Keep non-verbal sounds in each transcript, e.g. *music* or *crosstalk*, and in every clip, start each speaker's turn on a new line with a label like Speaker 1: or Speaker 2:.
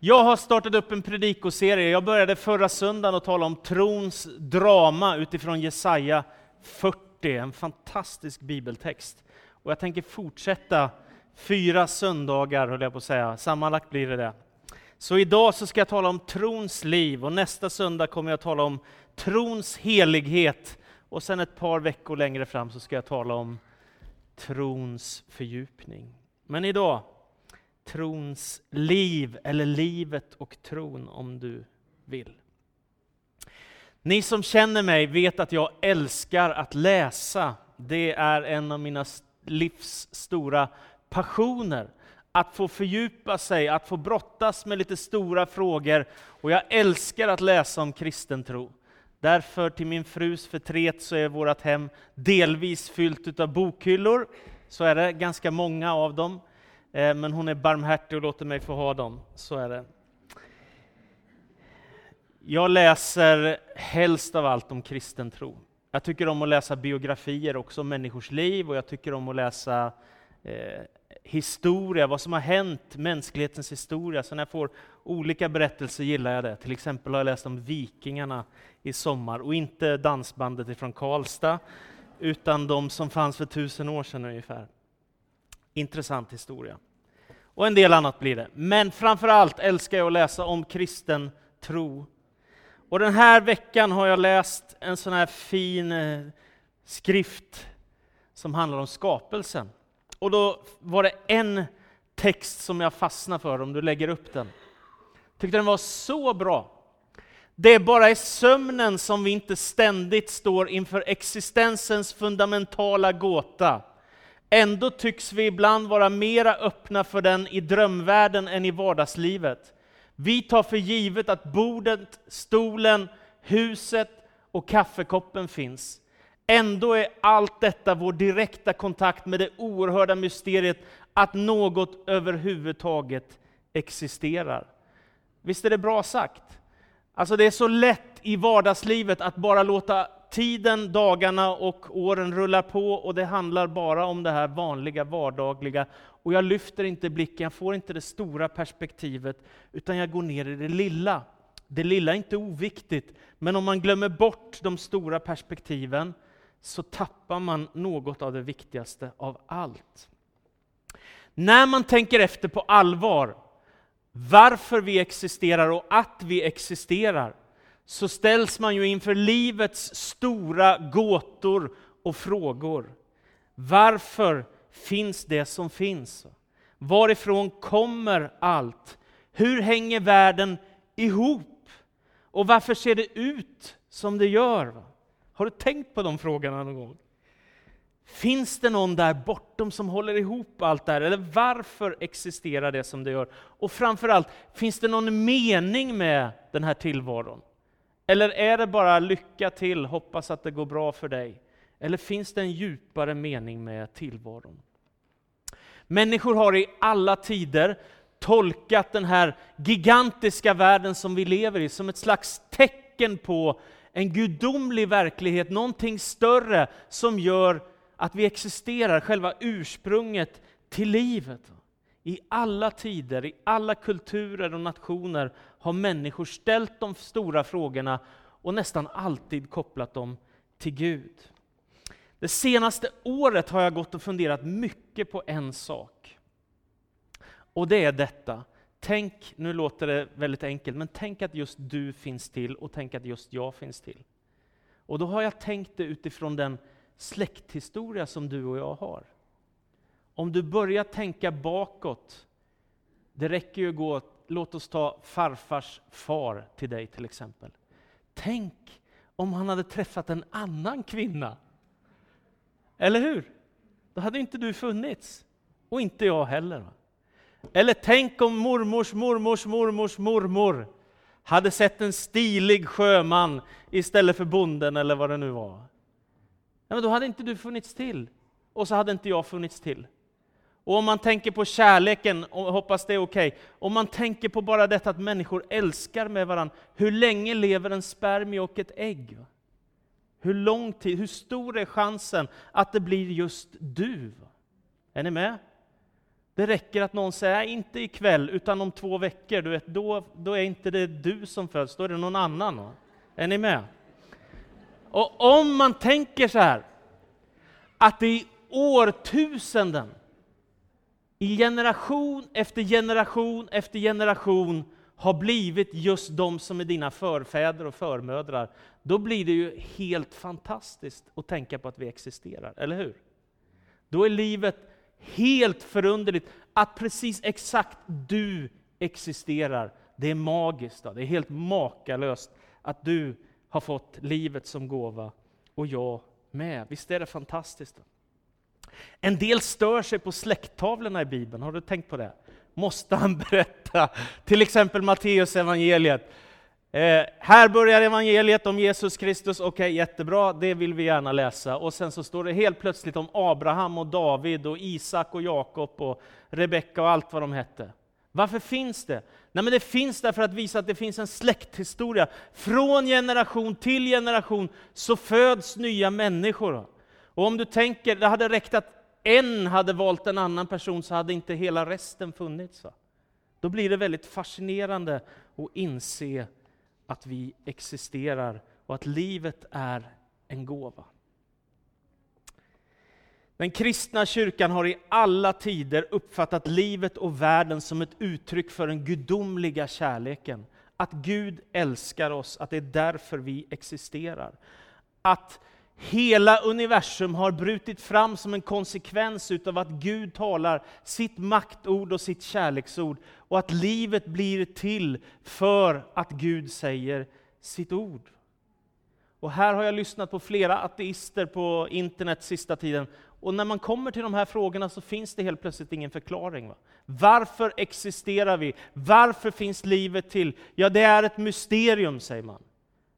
Speaker 1: Jag har startat upp en predikoserie. Jag började förra söndagen att tala om trons drama utifrån Jesaja 40, en fantastisk bibeltext. Och jag tänker fortsätta fyra söndagar, höll jag på att säga. Sammanlagt blir det det. Så idag så ska jag tala om trons liv och nästa söndag kommer jag att tala om trons helighet. Och sen ett par veckor längre fram så ska jag tala om trons fördjupning. Men idag trons liv, eller livet och tron om du vill. Ni som känner mig vet att jag älskar att läsa. Det är en av mina livs stora passioner. Att få fördjupa sig, att få brottas med lite stora frågor. Och jag älskar att läsa om kristen tro. Därför till min frus förtret så är vårt hem delvis fyllt av bokhyllor. Så är det, ganska många av dem. Eh, men hon är barmhärtig och låter mig få ha dem. Så är det. Jag läser helst av allt om kristen tro. Jag tycker om att läsa biografier också om människors liv och jag tycker om att läsa eh, historia, vad som har hänt, mänsklighetens historia. Så när jag får olika berättelser gillar jag det. Till exempel har jag läst om vikingarna i sommar och inte dansbandet ifrån Karlstad utan de som fanns för tusen år sedan ungefär. Intressant historia. Och en del annat blir det. Men framför allt älskar jag att läsa om kristen tro. Och den här veckan har jag läst en sån här fin eh, skrift som handlar om skapelsen. Och då var det en text som jag fastnade för, om du lägger upp den. Tyckte den var så bra. Det är bara i sömnen som vi inte ständigt står inför existensens fundamentala gåta. Ändå tycks vi ibland vara mera öppna för den i drömvärlden än i vardagslivet. Vi tar för givet att bordet, stolen, huset och kaffekoppen finns. Ändå är allt detta vår direkta kontakt med det oerhörda mysteriet att något överhuvudtaget existerar. Visst är det bra sagt? Alltså det är så lätt i vardagslivet att bara låta tiden, dagarna och åren rullar på och det handlar bara om det här vanliga, vardagliga. Och jag lyfter inte blicken, jag får inte det stora perspektivet, utan jag går ner i det lilla. Det lilla är inte oviktigt, men om man glömmer bort de stora perspektiven så tappar man något av det viktigaste av allt. När man tänker efter på allvar, varför vi existerar och att vi existerar, så ställs man ju inför livets stora gåtor och frågor. Varför finns det som finns? Varifrån kommer allt? Hur hänger världen ihop? Och varför ser det ut som det gör? Har du tänkt på de frågorna någon gång? Finns det någon där bortom som håller ihop allt det här? Eller varför existerar det som det gör? Och framförallt, finns det någon mening med den här tillvaron? Eller är det bara lycka till, hoppas att det går bra för dig? Eller finns det en djupare mening med tillvaron? Människor har i alla tider tolkat den här gigantiska världen som vi lever i som ett slags tecken på en gudomlig verklighet, någonting större som gör att vi existerar, själva ursprunget till livet. I alla tider, i alla kulturer och nationer har människor ställt de stora frågorna och nästan alltid kopplat dem till Gud. Det senaste året har jag gått och funderat mycket på en sak. Och det är detta. Tänk, nu låter det väldigt enkelt, men tänk att just du finns till och tänk att just jag finns till. Och då har jag tänkt det utifrån den släkthistoria som du och jag har. Om du börjar tänka bakåt, det räcker ju att gå, låt oss ta farfars far till dig till exempel. Tänk om han hade träffat en annan kvinna. Eller hur? Då hade inte du funnits. Och inte jag heller. Eller tänk om mormors mormors mormors mormor hade sett en stilig sjöman istället för bonden eller vad det nu var. Ja, men då hade inte du funnits till. Och så hade inte jag funnits till. Och om man tänker på kärleken, och hoppas det är okej, okay. om man tänker på bara detta att människor älskar med varandra, hur länge lever en spermie och ett ägg? Hur lång tid, hur stor är chansen att det blir just du? Är ni med? Det räcker att någon säger, inte ikväll, utan om två veckor. Du vet, då, då är inte det du som föds, då är det någon annan. Är ni med? Och om man tänker så här, att det i årtusenden, i generation efter generation efter generation, har blivit just de som är dina förfäder och förmödrar, då blir det ju helt fantastiskt att tänka på att vi existerar, eller hur? Då är livet helt förunderligt att precis exakt du existerar. Det är magiskt, då. det är helt makalöst att du har fått livet som gåva och jag med. Visst är det fantastiskt? Då? En del stör sig på släkttavlorna i Bibeln, har du tänkt på det? Måste han *laughs* berätta? Till exempel Matteus evangeliet. Eh, här börjar evangeliet om Jesus Kristus, okej okay, jättebra, det vill vi gärna läsa. Och sen så står det helt plötsligt om Abraham och David och Isak och Jakob och Rebecka och allt vad de hette. Varför finns det? Nej, men det finns där för att visa att det finns en släkthistoria. Från generation till generation så föds nya människor. Och om du tänker, det hade räckt att en hade valt en annan person så hade inte hela resten funnits. Va? Då blir det väldigt fascinerande att inse att vi existerar och att livet är en gåva. Den kristna kyrkan har i alla tider uppfattat livet och världen som ett uttryck för den gudomliga kärleken. Att Gud älskar oss, att det är därför vi existerar. Att hela universum har brutit fram som en konsekvens utav att Gud talar sitt maktord och sitt kärleksord, och att livet blir till för att Gud säger sitt ord. Och här har jag lyssnat på flera ateister på internet sista tiden, och när man kommer till de här frågorna så finns det helt plötsligt ingen förklaring. Va? Varför existerar vi? Varför finns livet till? Ja, det är ett mysterium, säger man.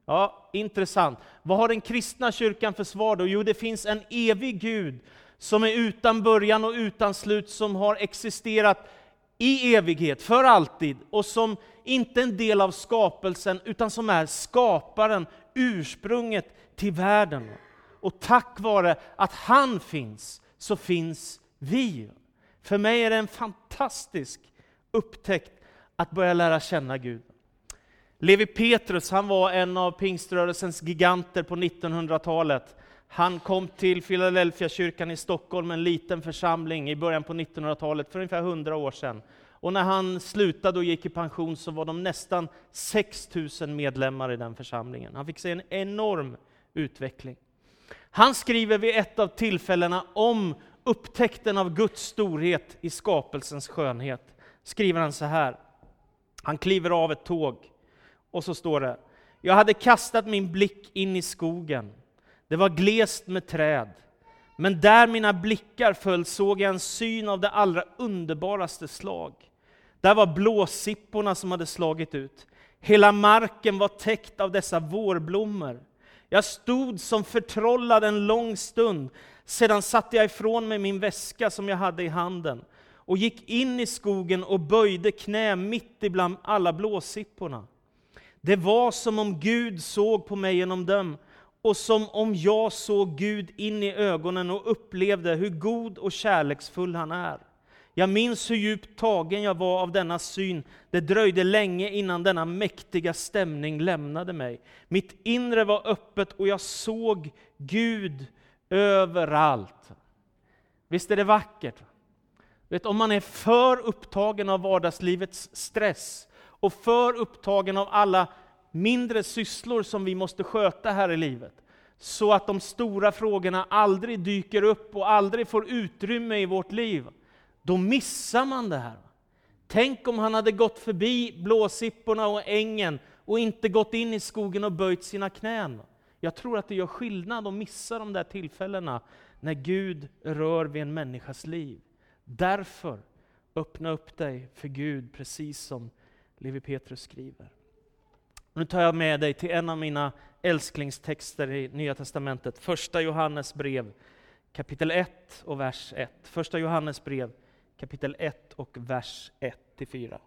Speaker 1: Ja, intressant. Vad har den kristna kyrkan för svar då? Jo, det finns en evig Gud som är utan början och utan slut, som har existerat i evighet, för alltid, och som inte är en del av skapelsen, utan som är skaparen, ursprunget till världen. Och tack vare att han finns, så finns vi. För mig är det en fantastisk upptäckt att börja lära känna Gud. Levi Petrus, han var en av pingströrelsens giganter på 1900-talet. Han kom till Philadelphia kyrkan i Stockholm, en liten församling, i början på 1900-talet, för ungefär 100 år sedan. Och när han slutade och gick i pension så var de nästan 6 000 medlemmar i den församlingen. Han fick se en enorm utveckling. Han skriver vid ett av tillfällena om upptäckten av Guds storhet i skapelsens skönhet. Skriver han så här. Han kliver av ett tåg och så står det, jag hade kastat min blick in i skogen. Det var glest med träd. Men där mina blickar föll såg jag en syn av det allra underbaraste slag. Där var blåsipporna som hade slagit ut. Hela marken var täckt av dessa vårblommor. Jag stod som förtrollad en lång stund. Sedan satte jag ifrån mig min väska som jag hade i handen och gick in i skogen och böjde knä mitt ibland alla blåsipporna. Det var som om Gud såg på mig genom dem, och som om jag såg Gud in i ögonen och upplevde hur god och kärleksfull han är. Jag minns hur djupt tagen jag var av denna syn. Det dröjde länge innan denna mäktiga stämning lämnade mig. Mitt inre var öppet och jag såg Gud överallt. Visst är det vackert? Vet, om man är för upptagen av vardagslivets stress, och för upptagen av alla mindre sysslor som vi måste sköta här i livet, så att de stora frågorna aldrig dyker upp och aldrig får utrymme i vårt liv, då missar man det här. Tänk om han hade gått förbi blåsipporna och ängen och inte gått in i skogen och böjt sina knän. Jag tror att det gör skillnad att missa de där tillfällena när Gud rör vid en människas liv. Därför, öppna upp dig för Gud precis som Levi Petrus skriver. Nu tar jag med dig till en av mina älsklingstexter i Nya Testamentet, Första Johannes brev kapitel 1 och vers 1. Första Johannes brev kapitel 1 och vers 1-4.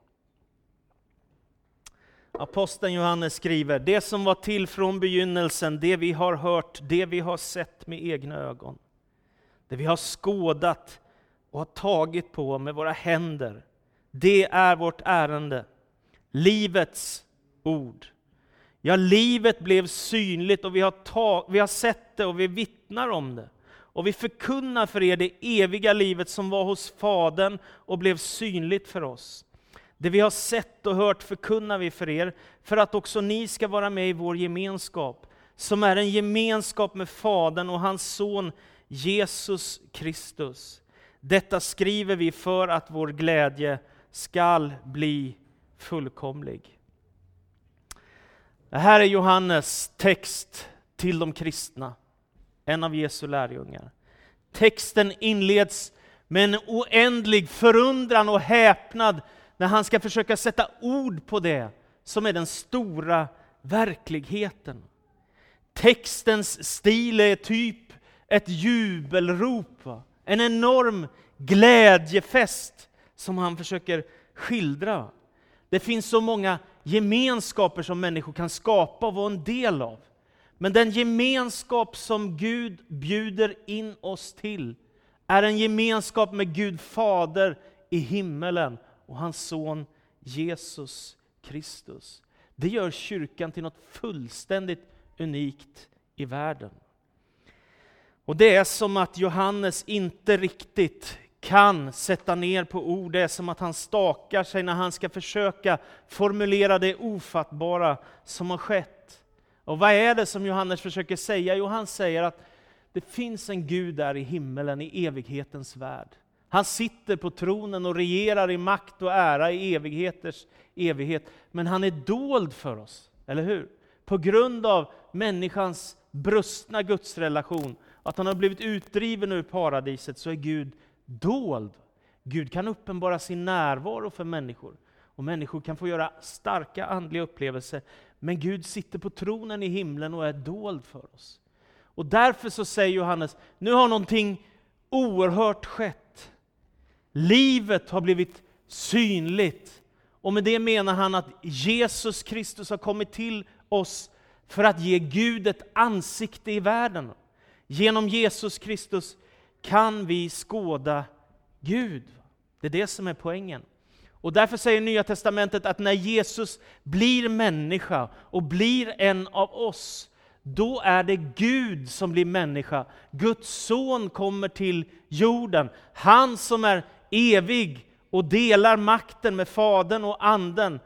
Speaker 1: Aposteln Johannes skriver, det som var till från begynnelsen, det vi har hört, det vi har sett med egna ögon, det vi har skådat och har tagit på med våra händer. Det är vårt ärende. Livets ord. Ja, livet blev synligt och vi har, tag, vi har sett det och vi vittnar om det. Och vi förkunnar för er det eviga livet som var hos Fadern och blev synligt för oss. Det vi har sett och hört förkunnar vi för er, för att också ni ska vara med i vår gemenskap, som är en gemenskap med Fadern och hans son Jesus Kristus. Detta skriver vi för att vår glädje skall bli fullkomlig. Det här är Johannes text till de kristna, en av Jesu lärjungar. Texten inleds med en oändlig förundran och häpnad när han ska försöka sätta ord på det som är den stora verkligheten. Textens stil är typ ett jubelrop, en enorm glädjefest som han försöker skildra. Det finns så många gemenskaper som människor kan skapa och vara en del av. Men den gemenskap som Gud bjuder in oss till är en gemenskap med Gud Fader i himmelen och hans son Jesus Kristus. Det gör kyrkan till något fullständigt unikt i världen. Och det är som att Johannes inte riktigt kan sätta ner på ord. Det är som att han stakar sig när han ska försöka formulera det ofattbara som har skett. Och vad är det som Johannes försöker säga? Jo, han säger att det finns en Gud där i himmelen, i evighetens värld. Han sitter på tronen och regerar i makt och ära i evigheters evighet. Men han är dold för oss, eller hur? På grund av människans brustna gudsrelation, att han har blivit utdriven ur paradiset, så är Gud dold. Gud kan uppenbara sin närvaro för människor. Och människor kan få göra starka andliga upplevelser. Men Gud sitter på tronen i himlen och är dold för oss. Och därför så säger Johannes, nu har någonting oerhört skett. Livet har blivit synligt. Och med det menar han att Jesus Kristus har kommit till oss för att ge Gud ett ansikte i världen. Genom Jesus Kristus kan vi skåda Gud. Det är det som är poängen. Och därför säger Nya Testamentet att när Jesus blir människa och blir en av oss, då är det Gud som blir människa. Guds son kommer till jorden. Han som är evig och delar makten med Fadern och Anden.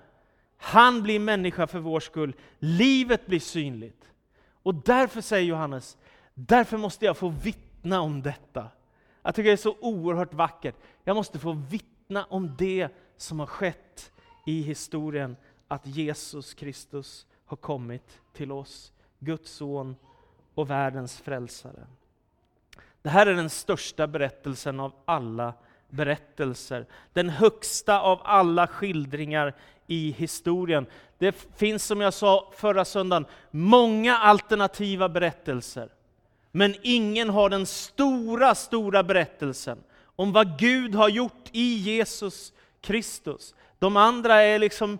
Speaker 1: Han blir människa för vår skull. Livet blir synligt. Och därför säger Johannes, därför måste jag få vittna vittna om detta. Jag tycker det är så oerhört vackert. Jag måste få vittna om det som har skett i historien, att Jesus Kristus har kommit till oss, Guds son och världens frälsare. Det här är den största berättelsen av alla berättelser. Den högsta av alla skildringar i historien. Det finns, som jag sa förra söndagen, många alternativa berättelser. Men ingen har den stora, stora berättelsen om vad Gud har gjort i Jesus Kristus. De andra är liksom,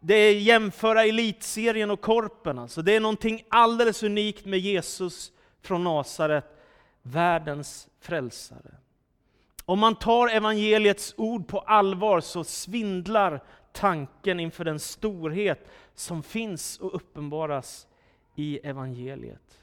Speaker 1: det är jämföra elitserien och korpen. Alltså. Det är någonting alldeles unikt med Jesus från Nasaret, världens frälsare. Om man tar evangeliets ord på allvar så svindlar tanken inför den storhet som finns och uppenbaras i evangeliet.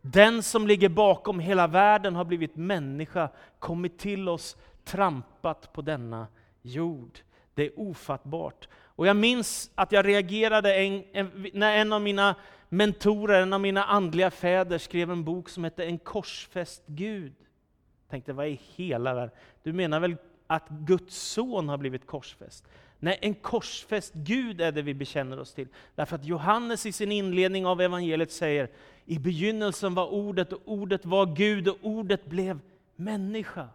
Speaker 1: Den som ligger bakom hela världen har blivit människa, kommit till oss, trampat på denna jord. Det är ofattbart. Och jag minns att jag reagerade en, en, när en av mina mentorer, en av mina andliga fäder, skrev en bok som hette En korsfäst Gud. Jag tänkte, vad i hela världen? Du menar väl att Guds son har blivit korsfäst? Nej, en korsfäst Gud är det vi bekänner oss till. Därför att Johannes i sin inledning av evangeliet säger, i begynnelsen var ordet och ordet var Gud och ordet blev människa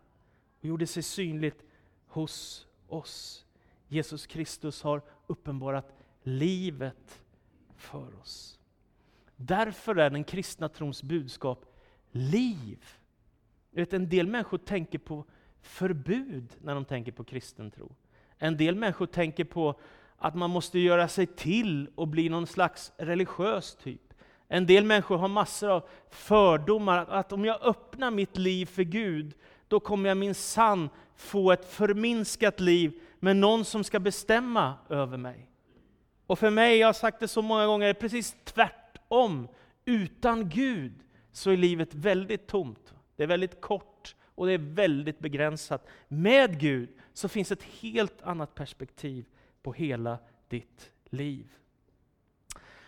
Speaker 1: och gjorde sig synligt hos oss. Jesus Kristus har uppenbarat livet för oss. Därför är den kristna trons budskap liv. Vet, en del människor tänker på förbud när de tänker på kristen tro. En del människor tänker på att man måste göra sig till och bli någon slags religiös typ. En del människor har massor av fördomar, att om jag öppnar mitt liv för Gud, då kommer jag min sann få ett förminskat liv med någon som ska bestämma över mig. Och för mig, jag har sagt det så många gånger, är precis tvärtom. Utan Gud så är livet väldigt tomt. Det är väldigt kort och det är väldigt begränsat. Med Gud så finns ett helt annat perspektiv på hela ditt liv.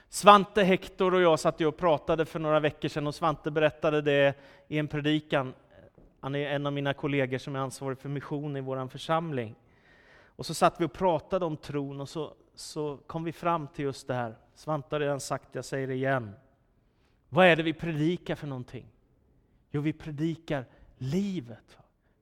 Speaker 1: Svante, Hector och jag satt och pratade för några veckor sedan och Svante berättade det i en predikan. Han är en av mina kollegor som är ansvarig för mission i vår församling. Och så satt vi och pratade om tron och så, så kom vi fram till just det här. Svante har redan sagt jag säger det igen. Vad är det vi predikar för någonting? Jo, vi predikar livet.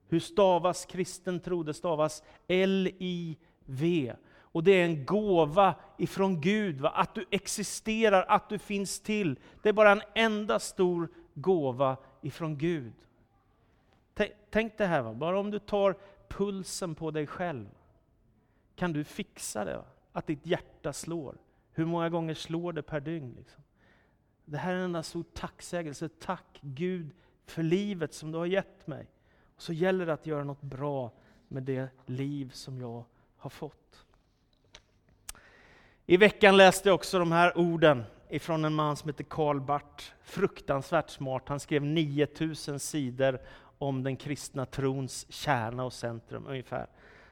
Speaker 1: Hur stavas kristen tro? Det stavas L-I-V. Och det är en gåva ifrån Gud, va? att du existerar, att du finns till. Det är bara en enda stor gåva ifrån Gud. Tänk det här, va? bara om du tar pulsen på dig själv. Kan du fixa det? Va? Att ditt hjärta slår. Hur många gånger slår det per dygn? Liksom? Det här är en enda stor tacksägelse. Tack Gud för livet som du har gett mig. Och så gäller det att göra något bra med det liv som jag har fått. I veckan läste jag också de här orden ifrån en man som heter Karl Barth. Fruktansvärt smart. Han skrev 9000 sidor om den kristna trons kärna och centrum ungefär.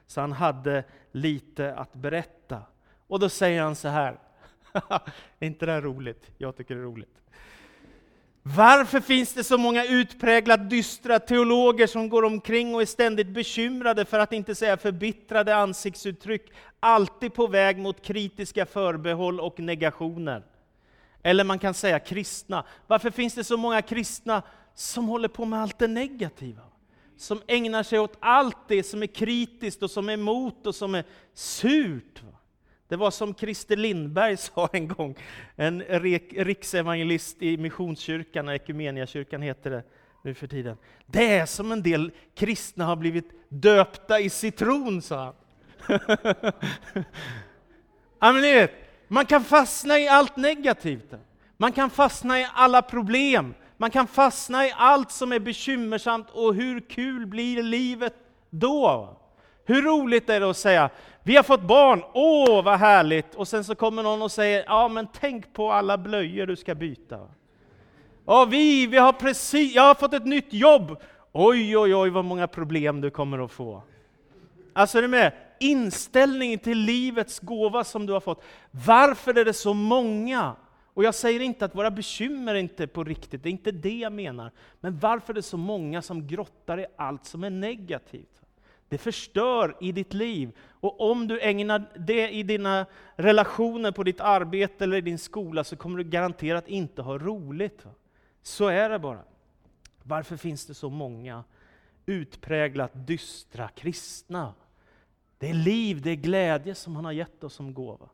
Speaker 1: Så han hade lite att berätta. Och då säger han så här. *laughs* är inte det här roligt? Jag tycker det är roligt. Varför finns det så många utpräglat dystra teologer som går omkring och är ständigt bekymrade, för att inte säga förbittrade ansiktsuttryck, alltid på väg mot kritiska förbehåll och negationer? Eller man kan säga kristna. Varför finns det så många kristna som håller på med allt det negativa? Som ägnar sig åt allt det som är kritiskt och som är emot och som är surt. Det var som Christer Lindberg *laughs* sa en gång, en riksevangelist i Missionskyrkan, Ekumeniakyrkan heter det nu för tiden. Det är som en del kristna har blivit döpta i citron, sa han. *laughs* ja, men vet, man kan fastna i allt negativt. Man kan fastna i alla problem. Man kan fastna i allt som är bekymmersamt och hur kul blir livet då? Hur roligt är det att säga, vi har fått barn, åh vad härligt! Och sen så kommer någon och säger, ja men tänk på alla blöjor du ska byta. Ja, vi, vi har precis, jag har fått ett nytt jobb. Oj, oj, oj vad många problem du kommer att få. Alltså är du med? Inställningen till livets gåva som du har fått. Varför är det så många? Och jag säger inte att våra bekymmer inte är på riktigt, det är inte det jag menar. Men varför är det så många som grottar i allt som är negativt? Det förstör i ditt liv. Och om du ägnar det i dina relationer, på ditt arbete eller i din skola, så kommer du garanterat inte ha roligt. Så är det bara. Varför finns det så många utpräglat dystra kristna? Det är liv, det är glädje som han har gett oss som gåva.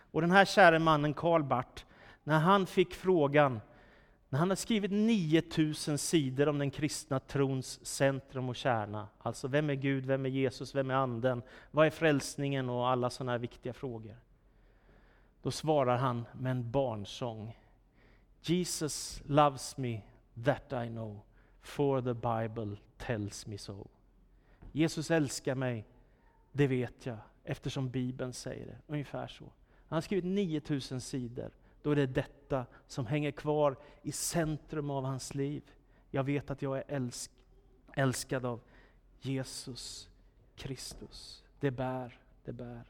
Speaker 1: Och den här käre mannen Karl Barth, när han fick frågan när han har skrivit 9000 sidor om den kristna trons centrum och kärna, alltså vem är Gud, vem är Jesus, vem är Anden, vad är frälsningen och alla sådana här viktiga frågor. Då svarar han med en barnsång. Jesus loves me, that I know, for the Bible tells me so. Jesus älskar mig, det vet jag, eftersom Bibeln säger det. Ungefär så. Han har skrivit 9000 sidor då är det detta som hänger kvar i centrum av hans liv. Jag vet att jag är älsk, älskad av Jesus Kristus. Det bär, det bär.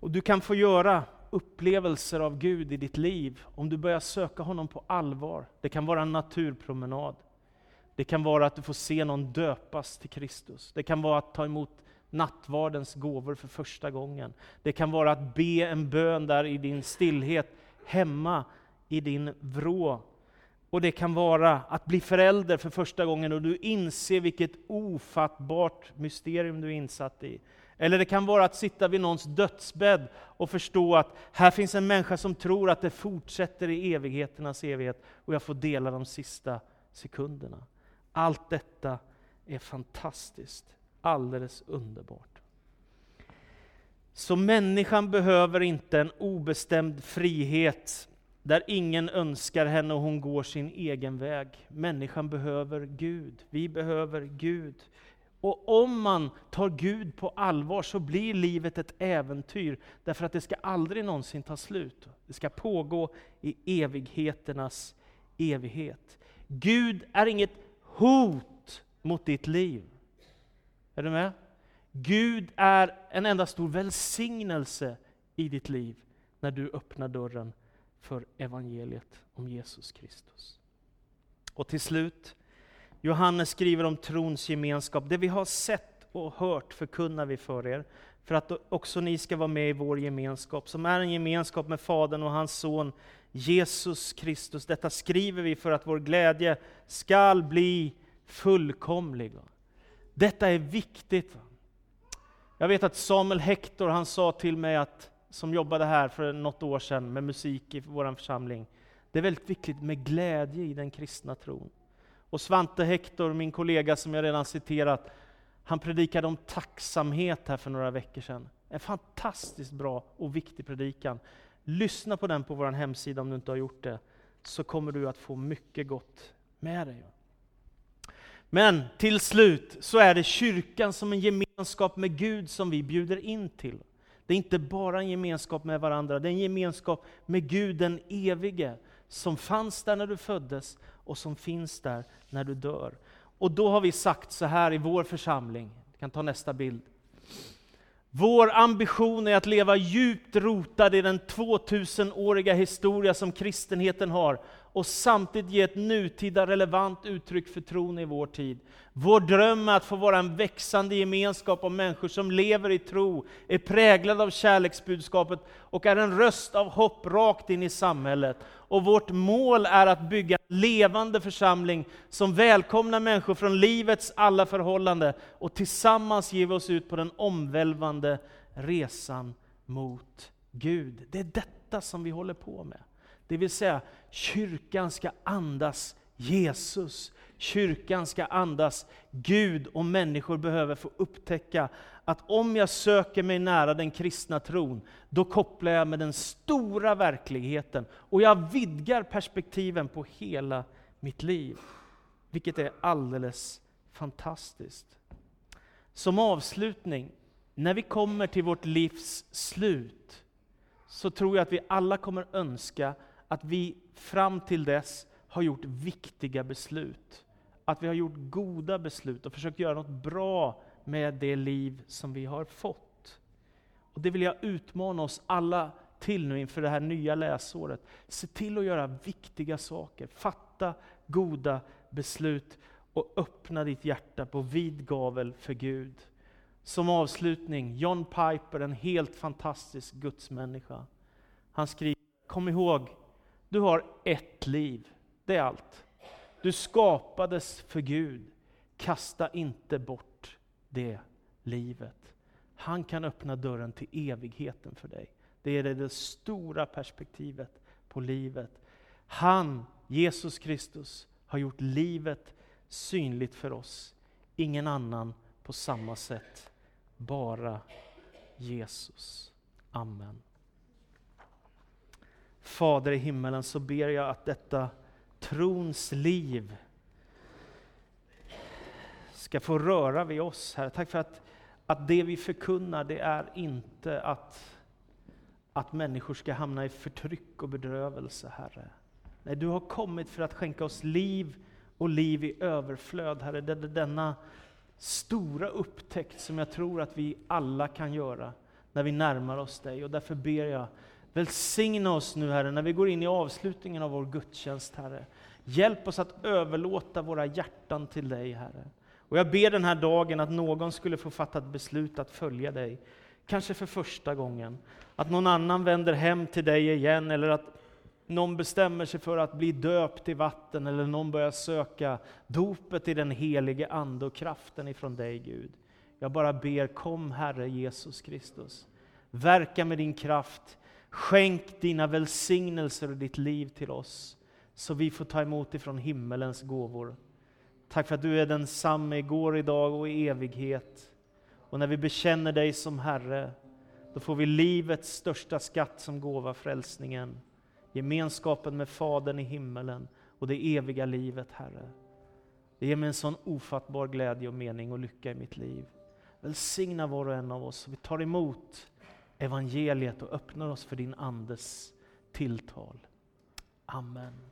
Speaker 1: Och du kan få göra upplevelser av Gud i ditt liv om du börjar söka honom på allvar. Det kan vara en naturpromenad. Det kan vara att du får se någon döpas till Kristus. Det kan vara att ta emot nattvardens gåvor för första gången. Det kan vara att be en bön där i din stillhet, hemma i din vrå. Och det kan vara att bli förälder för första gången och du inser vilket ofattbart mysterium du är insatt i. Eller det kan vara att sitta vid någons dödsbädd och förstå att här finns en människa som tror att det fortsätter i evigheternas evighet och jag får dela de sista sekunderna. Allt detta är fantastiskt alldeles underbart. Så människan behöver inte en obestämd frihet där ingen önskar henne och hon går sin egen väg. Människan behöver Gud. Vi behöver Gud. Och om man tar Gud på allvar så blir livet ett äventyr, därför att det ska aldrig någonsin ta slut. Det ska pågå i evigheternas evighet. Gud är inget hot mot ditt liv. Är du med? Gud är en enda stor välsignelse i ditt liv när du öppnar dörren för evangeliet om Jesus Kristus. Och till slut, Johannes skriver om trons gemenskap. Det vi har sett och hört förkunnar vi för er, för att också ni ska vara med i vår gemenskap, som är en gemenskap med Fadern och hans son Jesus Kristus. Detta skriver vi för att vår glädje skall bli fullkomlig. Detta är viktigt. Jag vet att Samuel Hector, han sa till mig att, som jobbade här för något år sedan med musik i vår församling, det är väldigt viktigt med glädje i den kristna tron. Och Svante Hector, min kollega som jag redan citerat, han predikade om tacksamhet här för några veckor sedan. En fantastiskt bra och viktig predikan. Lyssna på den på vår hemsida om du inte har gjort det, så kommer du att få mycket gott med dig. Men till slut så är det kyrkan som en gemenskap med Gud som vi bjuder in till. Det är inte bara en gemenskap med varandra, det är en gemenskap med Gud den evige, som fanns där när du föddes och som finns där när du dör. Och då har vi sagt så här i vår församling, vi kan ta nästa bild. Vår ambition är att leva djupt rotad i den 2000-åriga historia som kristenheten har och samtidigt ge ett nutida relevant uttryck för tron i vår tid. Vår dröm är att få vara en växande gemenskap av människor som lever i tro, är präglade av kärleksbudskapet och är en röst av hopp rakt in i samhället. Och vårt mål är att bygga en levande församling som välkomnar människor från livets alla förhållanden och tillsammans ger vi oss ut på den omvälvande resan mot Gud. Det är detta som vi håller på med. Det vill säga, kyrkan ska andas Jesus. Kyrkan ska andas Gud och människor behöver få upptäcka att om jag söker mig nära den kristna tron, då kopplar jag med den stora verkligheten och jag vidgar perspektiven på hela mitt liv. Vilket är alldeles fantastiskt. Som avslutning, när vi kommer till vårt livs slut, så tror jag att vi alla kommer önska att vi fram till dess har gjort viktiga beslut. Att vi har gjort goda beslut och försökt göra något bra med det liv som vi har fått. Och Det vill jag utmana oss alla till nu inför det här nya läsåret. Se till att göra viktiga saker, fatta goda beslut och öppna ditt hjärta på vid gavel för Gud. Som avslutning, John Piper, en helt fantastisk gudsmänniska. Han skriver, kom ihåg du har ett liv, det är allt. Du skapades för Gud. Kasta inte bort det livet. Han kan öppna dörren till evigheten för dig. Det är det stora perspektivet på livet. Han, Jesus Kristus, har gjort livet synligt för oss. Ingen annan på samma sätt. Bara Jesus. Amen. Fader i himmelen, så ber jag att detta trons liv ska få röra vid oss, Herre. Tack för att, att det vi förkunnar, det är inte att, att människor ska hamna i förtryck och bedrövelse, Herre. Nej, du har kommit för att skänka oss liv och liv i överflöd, Herre. Det är denna stora upptäckt som jag tror att vi alla kan göra när vi närmar oss dig. Och därför ber jag Välsigna oss nu Herre, när vi går in i avslutningen av vår gudstjänst Herre. Hjälp oss att överlåta våra hjärtan till dig Herre. Och jag ber den här dagen att någon skulle få fatta ett beslut att följa dig. Kanske för första gången. Att någon annan vänder hem till dig igen, eller att någon bestämmer sig för att bli döpt i vatten, eller någon börjar söka dopet i den helige Ande och kraften ifrån dig Gud. Jag bara ber, kom Herre Jesus Kristus. Verka med din kraft Skänk dina välsignelser och ditt liv till oss, så vi får ta emot ifrån himmelens gåvor. Tack för att du är densamme igår, idag och i evighet. Och när vi bekänner dig som Herre, då får vi livets största skatt som gåva, frälsningen. gemenskapen med Fadern i himmelen och det eviga livet, Herre. Det ger mig en sån ofattbar glädje och mening och lycka i mitt liv. Välsigna var och en av oss så vi tar emot evangeliet och öppnar oss för din Andes tilltal. Amen.